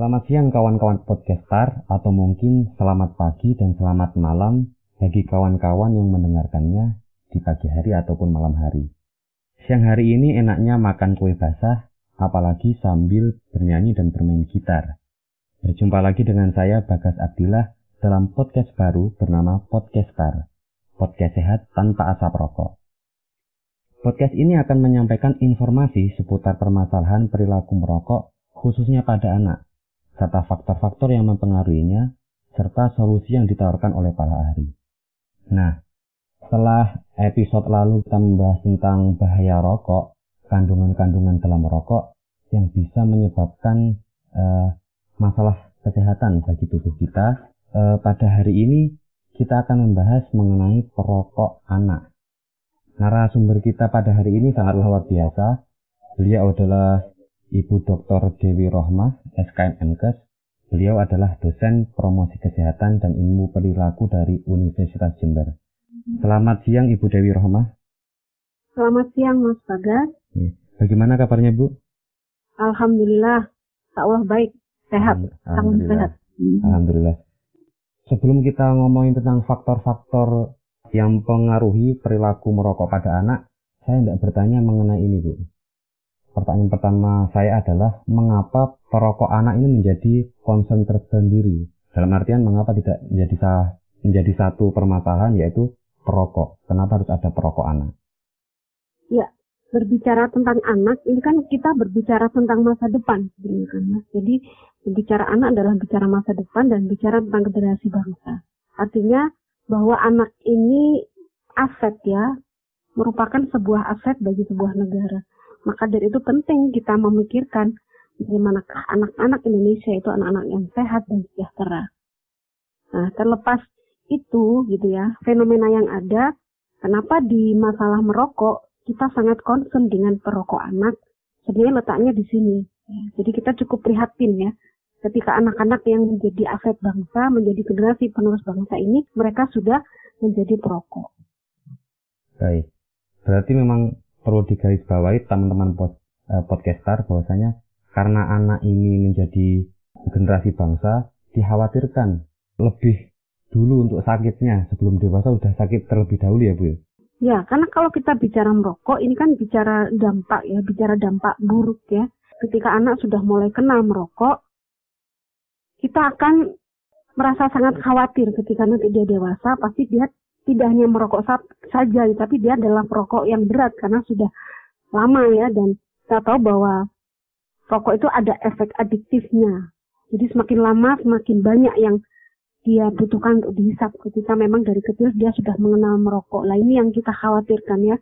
Selamat siang kawan-kawan podcaster atau mungkin selamat pagi dan selamat malam bagi kawan-kawan yang mendengarkannya di pagi hari ataupun malam hari. Siang hari ini enaknya makan kue basah apalagi sambil bernyanyi dan bermain gitar. Berjumpa lagi dengan saya Bagas Abdillah dalam podcast baru bernama Podcaster. Podcast sehat tanpa asap rokok. Podcast ini akan menyampaikan informasi seputar permasalahan perilaku merokok khususnya pada anak serta faktor-faktor yang mempengaruhinya, serta solusi yang ditawarkan oleh para ahli. Nah, setelah episode lalu kita membahas tentang bahaya rokok, kandungan-kandungan dalam rokok yang bisa menyebabkan uh, masalah kesehatan bagi tubuh kita, uh, pada hari ini kita akan membahas mengenai perokok anak. Narasumber kita pada hari ini sangat luar biasa. Beliau adalah Ibu Dr. Dewi Rohmah, SKM MKes. Beliau adalah dosen promosi kesehatan dan ilmu perilaku dari Universitas Jember. Selamat siang Ibu Dewi Rohmah. Selamat siang Mas Bagas. Ya. Bagaimana kabarnya Bu? Alhamdulillah, Allah baik, sehat, sangat sehat. Alhamdulillah. Sebelum kita ngomongin tentang faktor-faktor yang mempengaruhi perilaku merokok pada anak, saya tidak bertanya mengenai ini Bu pertanyaan pertama saya adalah mengapa perokok anak ini menjadi concern tersendiri? Dalam artian mengapa tidak menjadi menjadi satu permasalahan yaitu perokok? Kenapa harus ada perokok anak? Ya, berbicara tentang anak ini kan kita berbicara tentang masa depan sebenarnya kan. Jadi berbicara anak adalah bicara masa depan dan bicara tentang generasi bangsa. Artinya bahwa anak ini aset ya, merupakan sebuah aset bagi sebuah negara. Maka dari itu penting kita memikirkan bagaimanakah anak-anak Indonesia itu anak-anak yang sehat dan sejahtera. Nah, terlepas itu gitu ya, fenomena yang ada, kenapa di masalah merokok kita sangat concern dengan perokok anak, sebenarnya letaknya di sini. Jadi kita cukup prihatin ya, ketika anak-anak yang menjadi aset bangsa, menjadi generasi penerus bangsa ini, mereka sudah menjadi perokok. Baik, berarti memang perlu digarisbawahi teman-teman pod, eh, podcaster bahwasanya karena anak ini menjadi generasi bangsa dikhawatirkan lebih dulu untuk sakitnya sebelum dewasa sudah sakit terlebih dahulu ya Bu ya? Ya, karena kalau kita bicara merokok ini kan bicara dampak ya, bicara dampak buruk ya. Ketika anak sudah mulai kenal merokok, kita akan merasa sangat khawatir ketika nanti dia dewasa, pasti dia tidak hanya merokok saja, tapi dia adalah perokok yang berat karena sudah lama ya dan kita tahu bahwa rokok itu ada efek adiktifnya. Jadi semakin lama semakin banyak yang dia butuhkan untuk dihisap ketika memang dari kecil dia sudah mengenal merokok. Lah ini yang kita khawatirkan ya.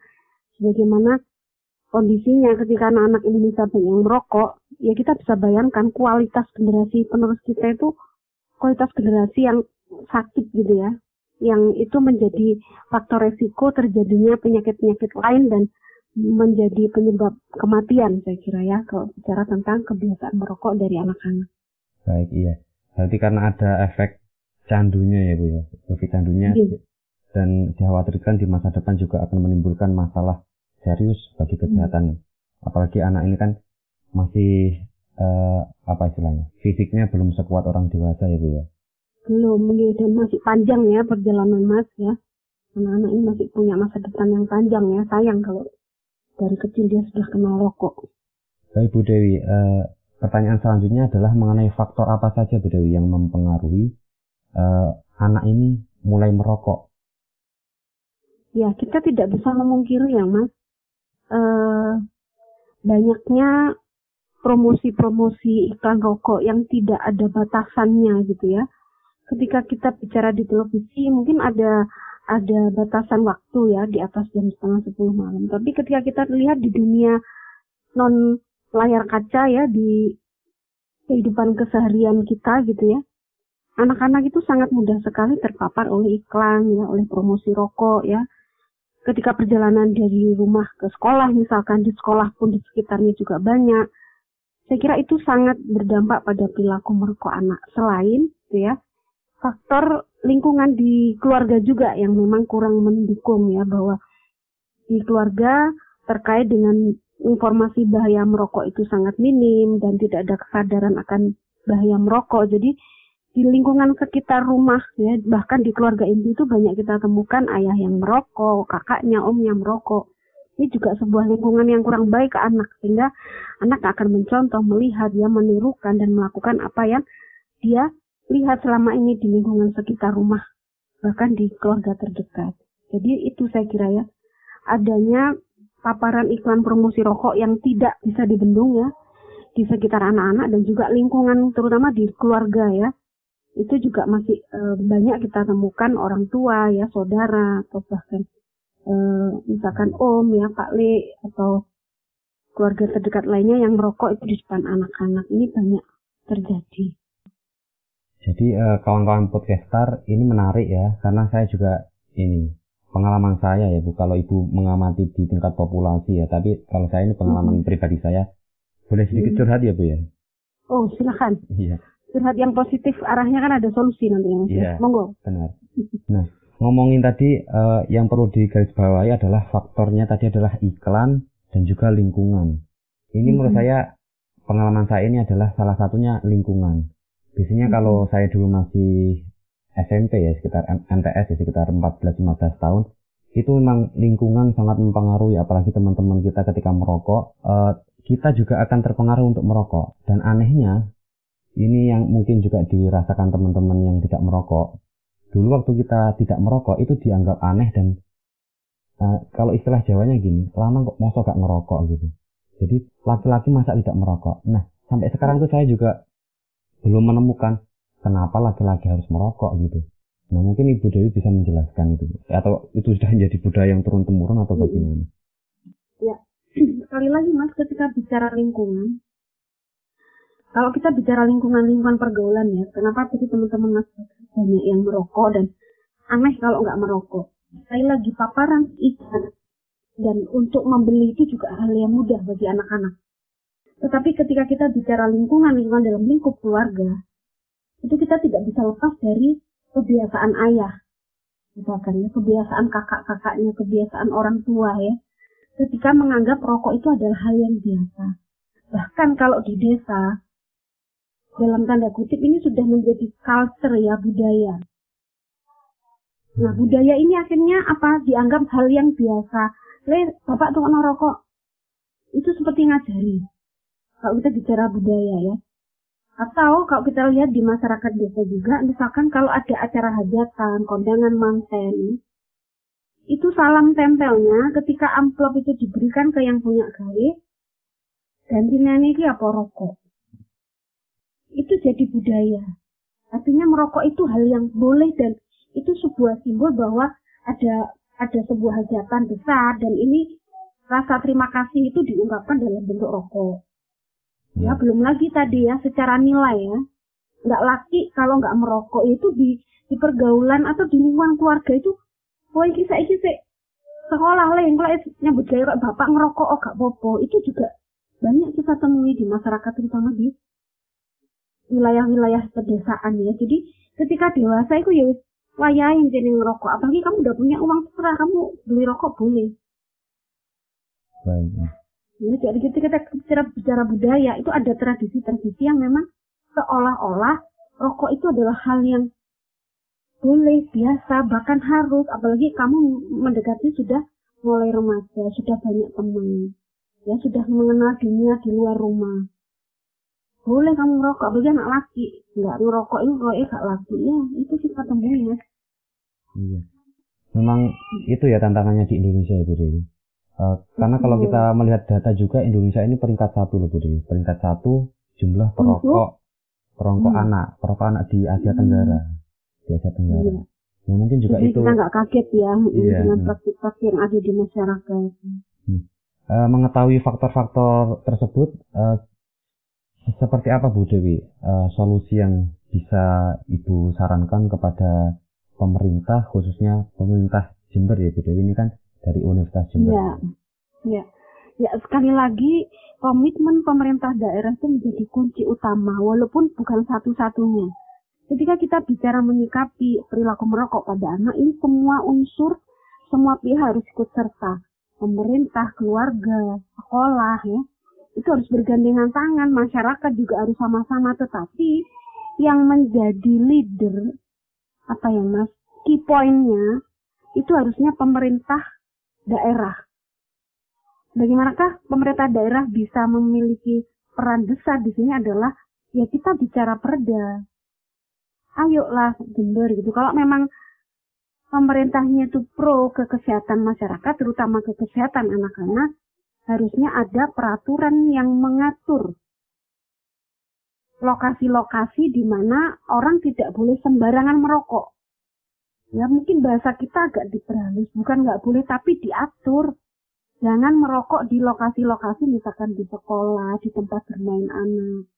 Sebagaimana kondisinya ketika anak-anak Indonesia banyak yang merokok, ya kita bisa bayangkan kualitas generasi penerus kita itu kualitas generasi yang sakit gitu ya yang itu menjadi faktor resiko terjadinya penyakit-penyakit lain dan menjadi penyebab kematian saya kira ya kalau bicara tentang kebiasaan merokok dari anak-anak. Baik iya. Berarti karena ada efek candunya ya Bu ya, efek candunya iya. dan dikhawatirkan di masa depan juga akan menimbulkan masalah serius bagi hmm. kesehatan. Hmm. Apalagi anak ini kan masih uh, apa istilahnya, fisiknya belum sekuat orang dewasa ya Bu ya belum dan masih panjang ya perjalanan mas ya. Anak-anak ini masih punya masa depan yang panjang ya sayang kalau dari kecil dia sudah kenal rokok. Baik Bu Dewi uh, pertanyaan selanjutnya adalah mengenai faktor apa saja Bu Dewi yang mempengaruhi uh, anak ini mulai merokok? Ya kita tidak bisa memungkiri ya mas. Uh, banyaknya promosi-promosi iklan rokok yang tidak ada batasannya gitu ya ketika kita bicara di televisi mungkin ada ada batasan waktu ya di atas jam setengah sepuluh malam. Tapi ketika kita lihat di dunia non layar kaca ya di kehidupan keseharian kita gitu ya, anak-anak itu sangat mudah sekali terpapar oleh iklan ya, oleh promosi rokok ya. Ketika perjalanan dari rumah ke sekolah misalkan di sekolah pun di sekitarnya juga banyak. Saya kira itu sangat berdampak pada perilaku merokok anak. Selain gitu ya, faktor lingkungan di keluarga juga yang memang kurang mendukung ya bahwa di keluarga terkait dengan informasi bahaya merokok itu sangat minim dan tidak ada kesadaran akan bahaya merokok. Jadi di lingkungan sekitar rumah ya bahkan di keluarga inti itu banyak kita temukan ayah yang merokok, kakaknya, omnya merokok. Ini juga sebuah lingkungan yang kurang baik ke anak sehingga anak akan mencontoh, melihat, dia menirukan dan melakukan apa yang dia lihat selama ini di lingkungan sekitar rumah bahkan di keluarga terdekat. Jadi itu saya kira ya adanya paparan iklan promosi rokok yang tidak bisa dibendung ya di sekitar anak-anak dan juga lingkungan terutama di keluarga ya itu juga masih e, banyak kita temukan orang tua ya saudara atau bahkan e, misalkan om ya pak le atau keluarga terdekat lainnya yang merokok itu di depan anak-anak ini banyak terjadi. Jadi eh, kawan-kawan podcaster ini menarik ya karena saya juga ini pengalaman saya ya Bu kalau Ibu mengamati di tingkat populasi ya tapi kalau saya ini pengalaman hmm. pribadi saya boleh sedikit hmm. curhat ya Bu ya? Oh silakan. Iya. Curhat yang positif arahnya kan ada solusi nanti ya Iya. Monggo. Benar. Nah ngomongin tadi uh, yang perlu digarisbawahi adalah faktornya tadi adalah iklan dan juga lingkungan. Ini hmm. menurut saya pengalaman saya ini adalah salah satunya lingkungan. Biasanya hmm. kalau saya dulu masih SMP ya sekitar MTS ya sekitar 14-15 tahun itu memang lingkungan sangat mempengaruhi apalagi teman-teman kita ketika merokok uh, kita juga akan terpengaruh untuk merokok. Dan anehnya ini yang mungkin juga dirasakan teman-teman yang tidak merokok. Dulu waktu kita tidak merokok itu dianggap aneh dan uh, kalau istilah Jawanya gini lama kok mosok gak ngerokok? gitu. Jadi laki-laki masa tidak merokok? Nah sampai sekarang tuh saya juga belum menemukan kenapa laki-laki harus merokok gitu. Nah mungkin Ibu Dewi bisa menjelaskan itu atau itu sudah menjadi budaya yang turun temurun atau bagaimana? Ya sekali lagi mas ketika bicara lingkungan, kalau kita bicara lingkungan-lingkungan pergaulan ya, kenapa tadi teman-teman mas banyak yang merokok dan aneh kalau nggak merokok. Sekali lagi paparan ikan dan untuk membeli itu juga hal yang mudah bagi anak-anak. Tetapi ketika kita bicara lingkungan, lingkungan dalam lingkup keluarga, itu kita tidak bisa lepas dari kebiasaan ayah. Misalkan ya, kebiasaan kakak-kakaknya, kebiasaan orang tua ya. Ketika menganggap rokok itu adalah hal yang biasa. Bahkan kalau di desa, dalam tanda kutip ini sudah menjadi culture ya, budaya. Nah, budaya ini akhirnya apa? Dianggap hal yang biasa. Le, bapak tuh rokok. Itu seperti ngajari kalau kita bicara budaya ya. Atau kalau kita lihat di masyarakat desa juga, misalkan kalau ada acara hajatan, kondangan manten, itu salam tempelnya ketika amplop itu diberikan ke yang punya gawe, gantinya ini apa rokok. Itu jadi budaya. Artinya merokok itu hal yang boleh dan itu sebuah simbol bahwa ada ada sebuah hajatan besar dan ini rasa terima kasih itu diungkapkan dalam bentuk rokok. Ya, belum lagi tadi ya secara nilai ya. Nggak laki kalau nggak merokok itu di di pergaulan atau di lingkungan keluarga itu oh iki saiki sik sekolah lah yang nyambut gawe bapak ngerokok oh gak popo itu juga banyak kita temui di masyarakat terutama di wilayah-wilayah pedesaan ya. Jadi ketika dewasa itu ya wayahin jadi ngerokok. Apalagi kamu udah punya uang terserah kamu beli rokok boleh. Baik. Ya. Jadi ketika kita bicara, bicara budaya itu ada tradisi-tradisi yang memang seolah-olah rokok itu adalah hal yang boleh, biasa, bahkan harus. Apalagi kamu mendekati sudah mulai remaja, sudah banyak teman, ya sudah mengenal dunia di luar rumah. Boleh kamu merokok, apalagi anak laki, nggak ngerokok ini kalau gak laki, ya itu kita temui ya. Iya. Memang itu ya tantangannya di Indonesia ya Bu Dewi. Uh, karena kalau kita melihat data juga Indonesia ini peringkat satu loh Budi. Peringkat satu jumlah perokok perokok hmm. anak, perokok anak di Asia Tenggara. Di Asia Tenggara. Hmm. Ya mungkin juga Jadi itu. kita nggak kaget ya iya, dengan praktik-praktik yang ada di masyarakat. Hmm. Uh, mengetahui faktor-faktor tersebut, uh, seperti apa Bu Dewi uh, solusi yang bisa Ibu sarankan kepada pemerintah, khususnya pemerintah Jember ya Bu Dewi ini kan dari Universitas Jember. Ya, ya, ya sekali lagi komitmen pemerintah daerah itu menjadi kunci utama, walaupun bukan satu-satunya. Ketika kita bicara menyikapi perilaku merokok pada anak, ini semua unsur, semua pihak harus ikut serta. Pemerintah, keluarga, sekolah, ya. itu harus bergandengan tangan, masyarakat juga harus sama-sama tetapi yang menjadi leader apa ya Mas, key pointnya itu harusnya pemerintah daerah. Bagaimanakah pemerintah daerah bisa memiliki peran besar di sini adalah ya kita bicara perda. Ayolah gender gitu. Kalau memang pemerintahnya itu pro ke kesehatan masyarakat, terutama ke kesehatan anak-anak, harusnya ada peraturan yang mengatur lokasi-lokasi di mana orang tidak boleh sembarangan merokok. Ya mungkin bahasa kita agak diperhalus, bukan nggak boleh tapi diatur. Jangan merokok di lokasi-lokasi misalkan di sekolah, di tempat bermain anak,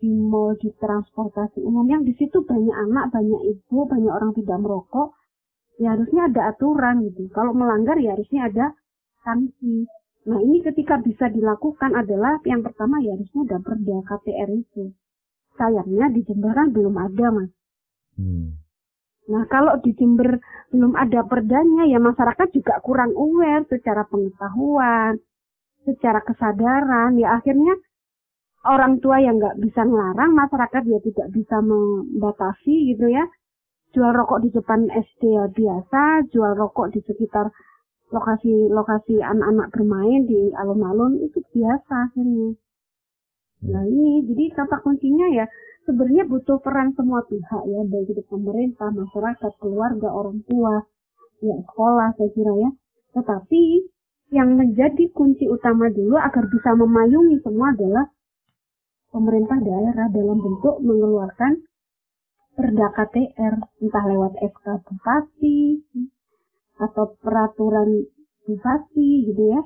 di mall, di transportasi umum yang di situ banyak anak, banyak ibu, banyak orang tidak merokok. Ya harusnya ada aturan gitu. Kalau melanggar ya harusnya ada sanksi. Nah ini ketika bisa dilakukan adalah yang pertama ya harusnya ada perda KTR itu. Sayangnya di Jember kan belum ada mas. Hmm. Nah kalau di Jember belum ada perdanya ya masyarakat juga kurang aware secara pengetahuan, secara kesadaran ya akhirnya orang tua yang nggak bisa ngelarang masyarakat ya tidak bisa membatasi gitu ya jual rokok di depan SD ya biasa jual rokok di sekitar lokasi-lokasi anak-anak bermain di alun-alun itu biasa akhirnya. Nah ini jadi kata kuncinya ya sebenarnya butuh peran semua pihak ya baik itu pemerintah, masyarakat, keluarga, orang tua, ya sekolah saya kira ya. Tetapi yang menjadi kunci utama dulu agar bisa memayungi semua adalah pemerintah daerah dalam bentuk mengeluarkan perda KTR entah lewat SK bupati atau peraturan bupati gitu ya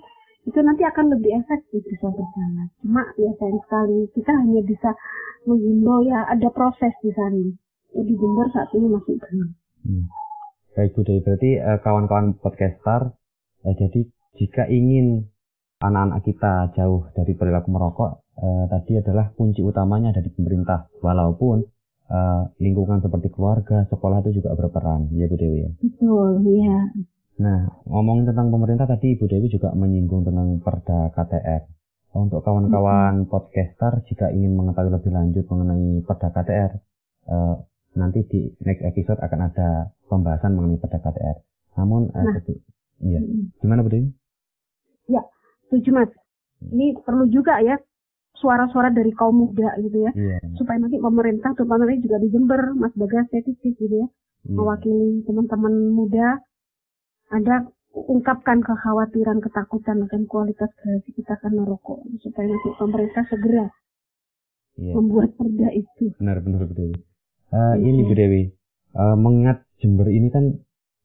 itu nanti akan lebih efektif bisa berjalan. Cuma ya sayang sekali kita hanya bisa menghimbau ya ada proses di sana. Jadi Jember saat ini masih belum. Hmm. Baik Bu Dewi, berarti uh, kawan-kawan podcaster, uh, jadi jika ingin anak-anak kita jauh dari perilaku merokok, uh, tadi adalah kunci utamanya dari pemerintah. Walaupun uh, lingkungan seperti keluarga, sekolah itu juga berperan, ya Bu Dewi ya. Betul, iya. Nah, ngomongin tentang pemerintah tadi Ibu Dewi juga menyinggung tentang Perda KTR. Untuk kawan-kawan hmm. podcaster jika ingin mengetahui lebih lanjut mengenai Perda KTR, uh, nanti di next episode akan ada pembahasan mengenai Perda KTR. Namun, uh, nah. itu, ya, gimana Bu Dewi? Ya, setuju Mas. Ini perlu juga ya suara-suara dari kaum muda gitu ya, yeah. supaya nanti pemerintah terutama nanti juga di Jember, Mas Bagas Titis gitu ya, yeah. mewakili teman-teman muda ada ungkapkan kekhawatiran ketakutan akan kualitas generasi kita karena rokok supaya nanti pemerintah segera yeah. membuat perda itu. Benar benar Bu Dewi. Uh, ini Bu Dewi, uh, mengingat Jember ini kan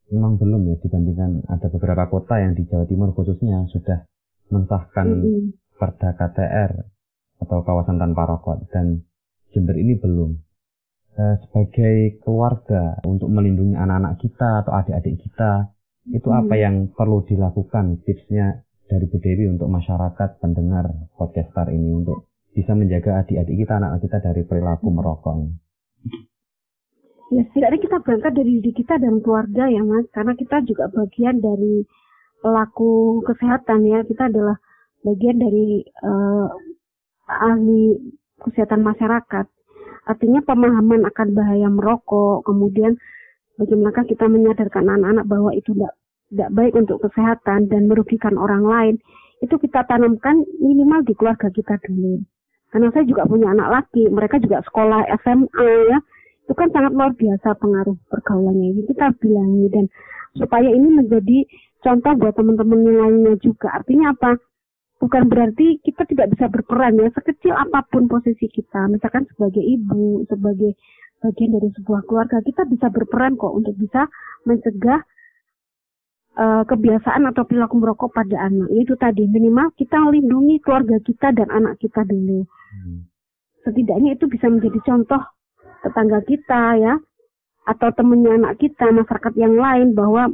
memang belum ya dibandingkan ada beberapa kota yang di Jawa Timur khususnya sudah mensahkan mm -hmm. perda KTR atau kawasan tanpa rokok dan Jember ini belum. Uh, sebagai keluarga untuk melindungi anak-anak kita atau adik-adik kita itu apa hmm. yang perlu dilakukan tipsnya dari Bu Dewi untuk masyarakat pendengar podcaster ini untuk bisa menjaga adik-adik kita, anak-anak kita dari perilaku hmm. merokok ini? Ya setidaknya kita berangkat dari diri kita dan keluarga ya mas, karena kita juga bagian dari pelaku kesehatan ya, kita adalah bagian dari uh, ahli kesehatan masyarakat. Artinya pemahaman akan bahaya merokok, kemudian bagaimana kita menyadarkan anak-anak bahwa itu tidak tidak baik untuk kesehatan dan merugikan orang lain, itu kita tanamkan minimal di keluarga kita dulu. Karena saya juga punya anak laki, mereka juga sekolah SMA ya, itu kan sangat luar biasa pengaruh pergaulannya. Ini kita bilangi dan supaya ini menjadi contoh buat teman-teman yang lainnya juga. Artinya apa? Bukan berarti kita tidak bisa berperan ya, sekecil apa pun posisi kita. Misalkan sebagai ibu, sebagai bagian dari sebuah keluarga, kita bisa berperan kok untuk bisa mencegah uh, kebiasaan atau perilaku merokok pada anak. Itu tadi minimal kita melindungi keluarga kita dan anak kita dulu. Hmm. Setidaknya itu bisa menjadi contoh tetangga kita ya atau temannya anak kita, masyarakat yang lain bahwa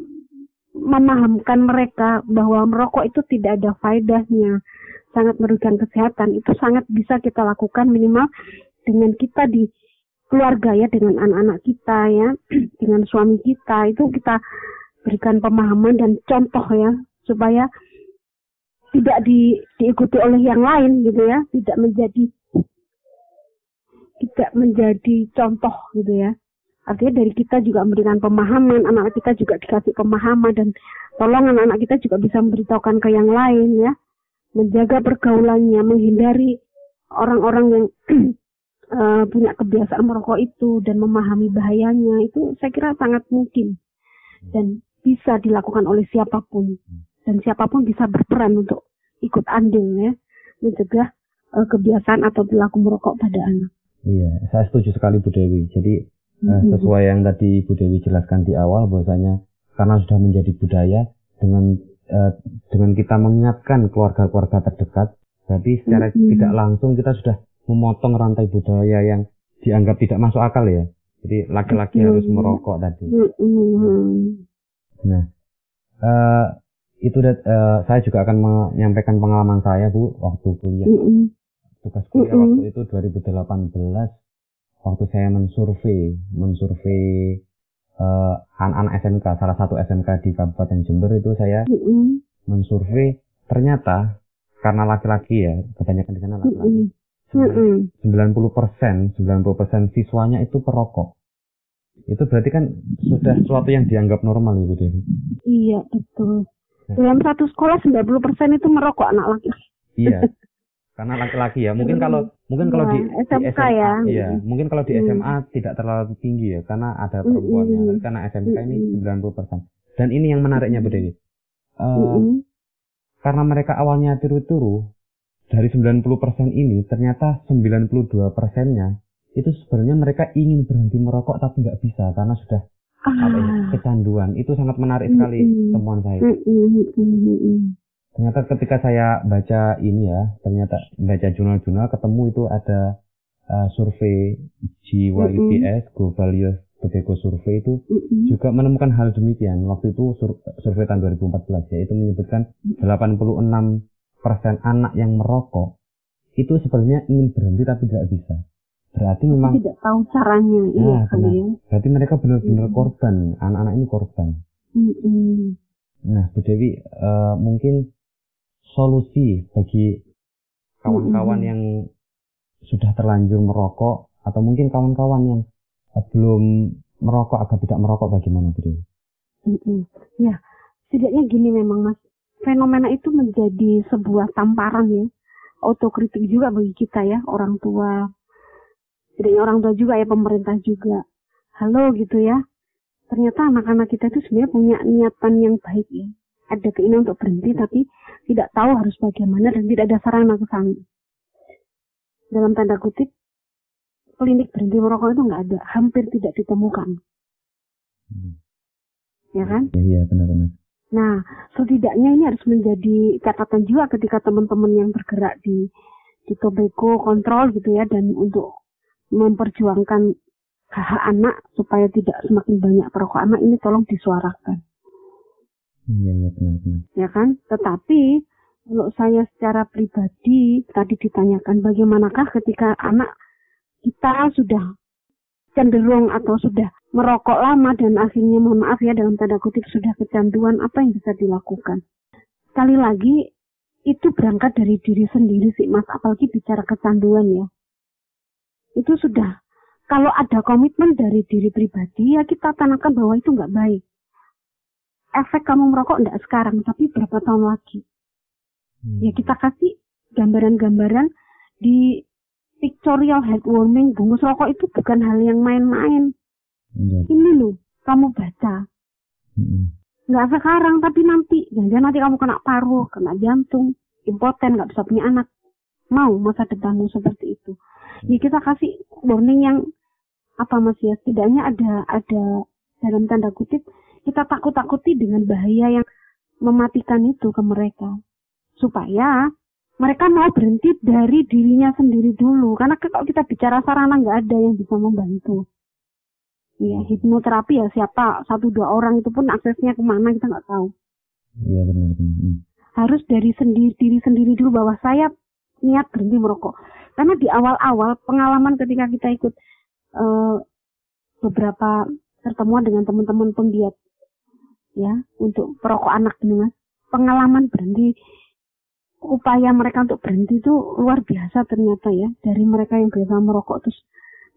memahamkan mereka bahwa merokok itu tidak ada faedahnya, sangat merugikan kesehatan. Itu sangat bisa kita lakukan minimal dengan kita di keluarga ya dengan anak-anak kita ya dengan suami kita itu kita berikan pemahaman dan contoh ya supaya tidak di, diikuti oleh yang lain gitu ya, tidak menjadi tidak menjadi contoh gitu ya. Artinya dari kita juga memberikan pemahaman, anak kita juga dikasih pemahaman dan tolong anak-anak kita juga bisa memberitahukan ke yang lain ya. Menjaga pergaulannya, menghindari orang-orang yang uh, punya kebiasaan merokok itu dan memahami bahayanya itu saya kira sangat mungkin dan bisa dilakukan oleh siapa pun dan siapa pun bisa berperan untuk ikut andil ya mencegah uh, kebiasaan atau perilaku merokok pada anak. Iya, saya setuju sekali Bu Dewi. Jadi uh, sesuai yang tadi Bu Dewi jelaskan di awal bahwasanya karena sudah menjadi budaya dengan uh, dengan kita mengingatkan keluarga-keluarga terdekat, berarti secara mm-hmm. tidak langsung kita sudah memotong rantai budaya yang dianggap tidak masuk akal ya. Jadi laki-laki mm-hmm. harus merokok tadi. Mm-hmm. Nah, uh, itu uh, saya juga akan menyampaikan pengalaman saya bu waktu kuliah mm -hmm. tugas kuliah mm -hmm. waktu itu 2018 waktu saya mensurvei mensurvei uh, anak-anak SMK salah satu SMK di Kabupaten Jember itu saya mm -hmm. mensurvei ternyata karena laki-laki ya kebanyakan di sana laki-laki mm -hmm. 90 persen 90 persen siswanya itu perokok itu berarti kan sudah sesuatu yang dianggap normal ibu Dewi iya betul dalam satu sekolah 90% itu merokok anak laki. Iya. Karena laki-laki ya. Mungkin kalau mungkin kalau di, iya, SMK di SMA ya. Iya, mungkin kalau di SMA hmm. tidak terlalu tinggi ya karena ada perempuannya. Hmm. Karena SMK ini 90%. Dan ini yang menariknya Bu Dewi. Uh, hmm. Karena mereka awalnya tiru-tiru dari 90% ini ternyata 92 persennya itu sebenarnya mereka ingin berhenti merokok tapi nggak bisa karena sudah apa ya, ah. kecanduan itu sangat menarik sekali mm-hmm. temuan saya. Mm-hmm. Ternyata ketika saya baca ini ya, ternyata baca jurnal-jurnal ketemu itu ada uh, survei GYPS mm-hmm. Global Youth Tobacco Survey itu mm-hmm. juga menemukan hal demikian. Waktu itu sur- survei tahun 2014 ya, itu menyebutkan 86 persen anak yang merokok itu sebenarnya ingin berhenti tapi tidak bisa. Berarti memang tidak tahu caranya. Nah, iya, benar. Ya. Berarti mereka benar-benar hmm. korban. Anak-anak ini korban. Hmm. Nah, Bu Dewi, uh, mungkin solusi bagi kawan-kawan hmm. yang sudah terlanjur merokok atau mungkin kawan-kawan yang belum merokok agar tidak merokok bagaimana Bu Dewi? Hmm. Ya, setidaknya gini memang Mas. Fenomena itu menjadi sebuah tamparan ya. Autokritik juga bagi kita ya, orang tua, jadi orang tua juga ya pemerintah juga. Halo gitu ya. Ternyata anak-anak kita itu sebenarnya punya niatan yang baik ya. Ada keinginan untuk berhenti tapi tidak tahu harus bagaimana dan tidak ada sarana ke sana. Dalam tanda kutip klinik berhenti merokok itu nggak ada hampir tidak ditemukan. Hmm. ya kan? Iya ya, benar-benar nah setidaknya ini harus menjadi catatan juga ketika teman-teman yang bergerak di di tobacco kontrol gitu ya dan untuk memperjuangkan hak anak supaya tidak semakin banyak perokok anak ini tolong disuarakan. Iya, iya benar-benar. Ya kan? Tetapi kalau saya secara pribadi tadi ditanyakan bagaimanakah ketika anak kita sudah cenderung atau sudah merokok lama dan akhirnya mohon maaf ya dalam tanda kutip sudah kecanduan apa yang bisa dilakukan? Sekali lagi itu berangkat dari diri sendiri sih mas apalagi bicara kecanduan ya itu sudah kalau ada komitmen dari diri pribadi ya kita tanamkan bahwa itu nggak baik. Efek kamu merokok enggak sekarang tapi berapa tahun lagi. Hmm. Ya kita kasih gambaran-gambaran di pictorial headwarming bungkus rokok itu bukan hal yang main-main. Hmm. Ini loh, kamu baca. Hmm. Nggak sekarang tapi nanti. Jangan nanti kamu kena paru, kena jantung, impoten, nggak bisa punya anak. Mau masa depanmu seperti itu. Ya kita kasih warning yang apa mas ya? Setidaknya ada ada dalam tanda kutip kita takut-takuti dengan bahaya yang mematikan itu ke mereka. Supaya mereka mau berhenti dari dirinya sendiri dulu. Karena kalau kita bicara sarana nggak ada yang bisa membantu. Ya hipnoterapi ya siapa satu dua orang itu pun aksesnya ke mana kita nggak tahu. Iya benar benar. Hmm. harus dari sendiri diri sendiri dulu bahwa saya niat berhenti merokok. Karena di awal-awal pengalaman ketika kita ikut uh, beberapa pertemuan dengan teman-teman penggiat ya untuk perokok anak ini mas, pengalaman berhenti upaya mereka untuk berhenti itu luar biasa ternyata ya dari mereka yang biasa merokok terus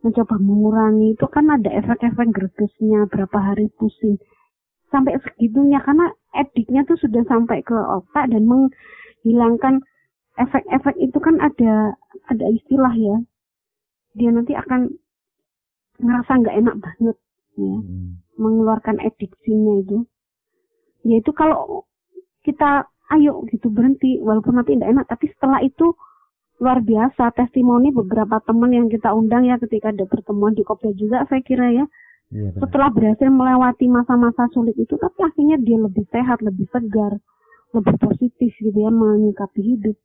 mencoba mengurangi. Itu kan ada efek-efek gregesnya berapa hari pusing sampai segitunya. Karena ediknya tuh sudah sampai ke otak dan menghilangkan efek-efek itu kan ada ada istilah ya. Dia nanti akan ngerasa nggak enak banget ya. Hmm. mengeluarkan ediksinya itu. Yaitu kalau kita ayo gitu berhenti. Walaupun nanti tidak enak tapi setelah itu luar biasa. Testimoni beberapa teman yang kita undang ya ketika ada pertemuan di Kopya juga saya kira ya. Ya setelah berhasil melewati masa-masa sulit itu tapi akhirnya dia lebih sehat lebih segar lebih positif gitu ya menyikapi hidup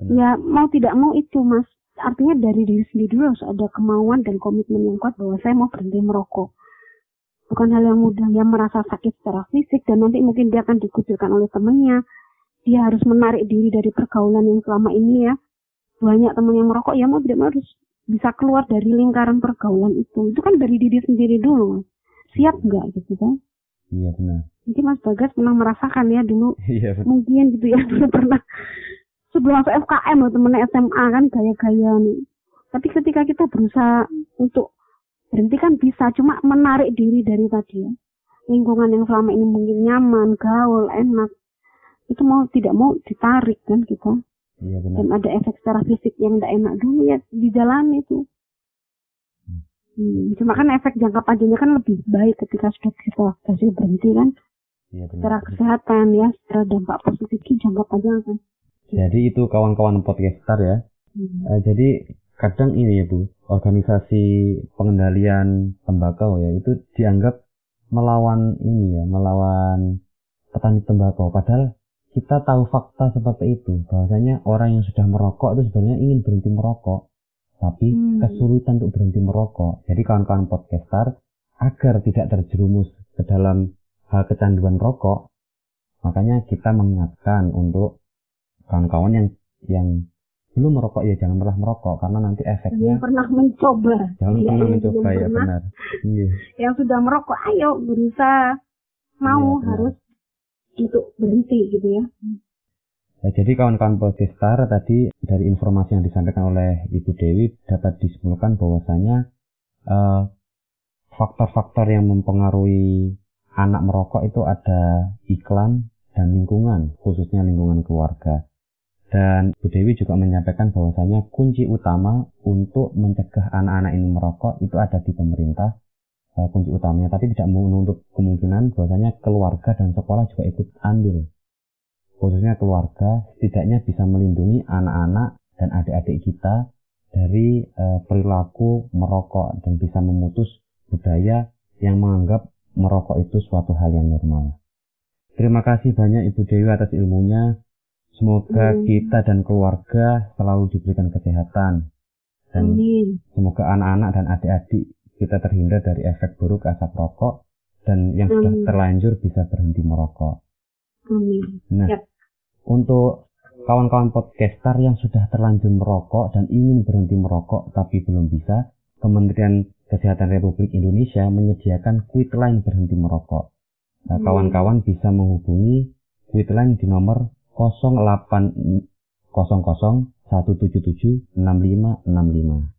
benar. ya mau tidak mau itu mas. Artinya dari diri sendiri dulu harus ada kemauan dan komitmen yang kuat bahwa saya mau berhenti merokok. Bukan hal yang mudah. Yang merasa sakit secara fisik dan nanti mungkin dia akan dikucilkan oleh temannya dia harus menarik diri dari pergaulan yang selama ini ya. Banyak teman yang merokok ya mau tidak mau harus bisa keluar dari lingkaran pergaulan itu. Itu kan dari diri sendiri dulu siap nggak gitu kan? Iya benar. Mungkin Mas Bagas pernah merasakan ya dulu. Iya, mungkin gitu ya dulu pernah sebelum masuk FKM loh temennya SMA kan gaya-gaya nih tapi ketika kita berusaha untuk berhenti kan bisa cuma menarik diri dari tadi ya lingkungan yang selama ini mungkin nyaman gaul enak itu mau tidak mau ditarik kan kita iya, benar. dan ada efek secara fisik yang tidak enak dulu ya di jalan itu hmm. hmm. cuma kan efek jangka panjangnya kan lebih baik ketika sudah kita berhasil berhenti kan iya, benar. secara kesehatan ya secara dampak positif jangka panjang kan jadi itu kawan-kawan podcaster ya hmm. uh, jadi kadang ini ya Bu, organisasi pengendalian tembakau ya itu dianggap melawan ini ya, melawan petani tembakau. Padahal kita tahu fakta seperti itu, bahwasanya orang yang sudah merokok itu sebenarnya ingin berhenti merokok, tapi hmm. kesulitan untuk berhenti merokok. Jadi kawan-kawan podcaster agar tidak terjerumus ke dalam hal kecanduan rokok, makanya kita mengingatkan untuk kawan-kawan yang yang belum merokok ya jangan pernah merokok karena nanti efeknya jangan pernah mencoba jangan ya, pernah mencoba ya pernah. benar iya. yang sudah merokok ayo berusaha mau ya, harus untuk berhenti gitu ya Ya, jadi kawan-kawan podcaster tadi dari informasi yang disampaikan oleh Ibu Dewi dapat disimpulkan bahwasanya eh, faktor-faktor yang mempengaruhi anak merokok itu ada iklan dan lingkungan, khususnya lingkungan keluarga. Dan Bu Dewi juga menyampaikan bahwasanya kunci utama untuk mencegah anak-anak ini merokok itu ada di pemerintah uh, kunci utamanya tapi tidak menutup kemungkinan bahwasanya keluarga dan sekolah juga ikut andil khususnya keluarga setidaknya bisa melindungi anak-anak dan adik-adik kita dari uh, perilaku merokok dan bisa memutus budaya yang menganggap merokok itu suatu hal yang normal. Terima kasih banyak Ibu Dewi atas ilmunya. Semoga hmm. kita dan keluarga selalu diberikan kesehatan. Dan Amin. semoga anak-anak dan adik-adik kita terhindar dari efek buruk asap rokok dan yang Amin. sudah terlanjur bisa berhenti merokok. Amin. Nah, yep. untuk kawan-kawan podcaster yang sudah terlanjur merokok dan ingin berhenti merokok tapi belum bisa, Kementerian Kesehatan Republik Indonesia menyediakan quitline berhenti merokok. Nah, kawan-kawan bisa menghubungi quitline di nomor 0800 177 6565.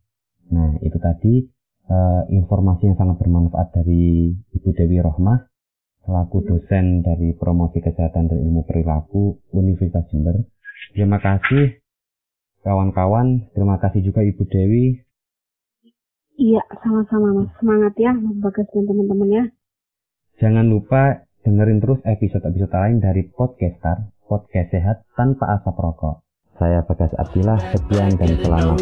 Nah, itu tadi uh, informasi yang sangat bermanfaat dari Ibu Dewi Rohmah selaku dosen dari promosi kesehatan dan ilmu perilaku Universitas Jember. Terima kasih kawan-kawan, terima kasih juga Ibu Dewi. Iya, sama-sama Mas. Semangat ya Mas Bagas dan teman-teman ya. Jangan lupa dengerin terus episode-episode lain dari Podcaster podcast sehat tanpa asap rokok. Saya Bagas Abdillah, sekian dan selamat.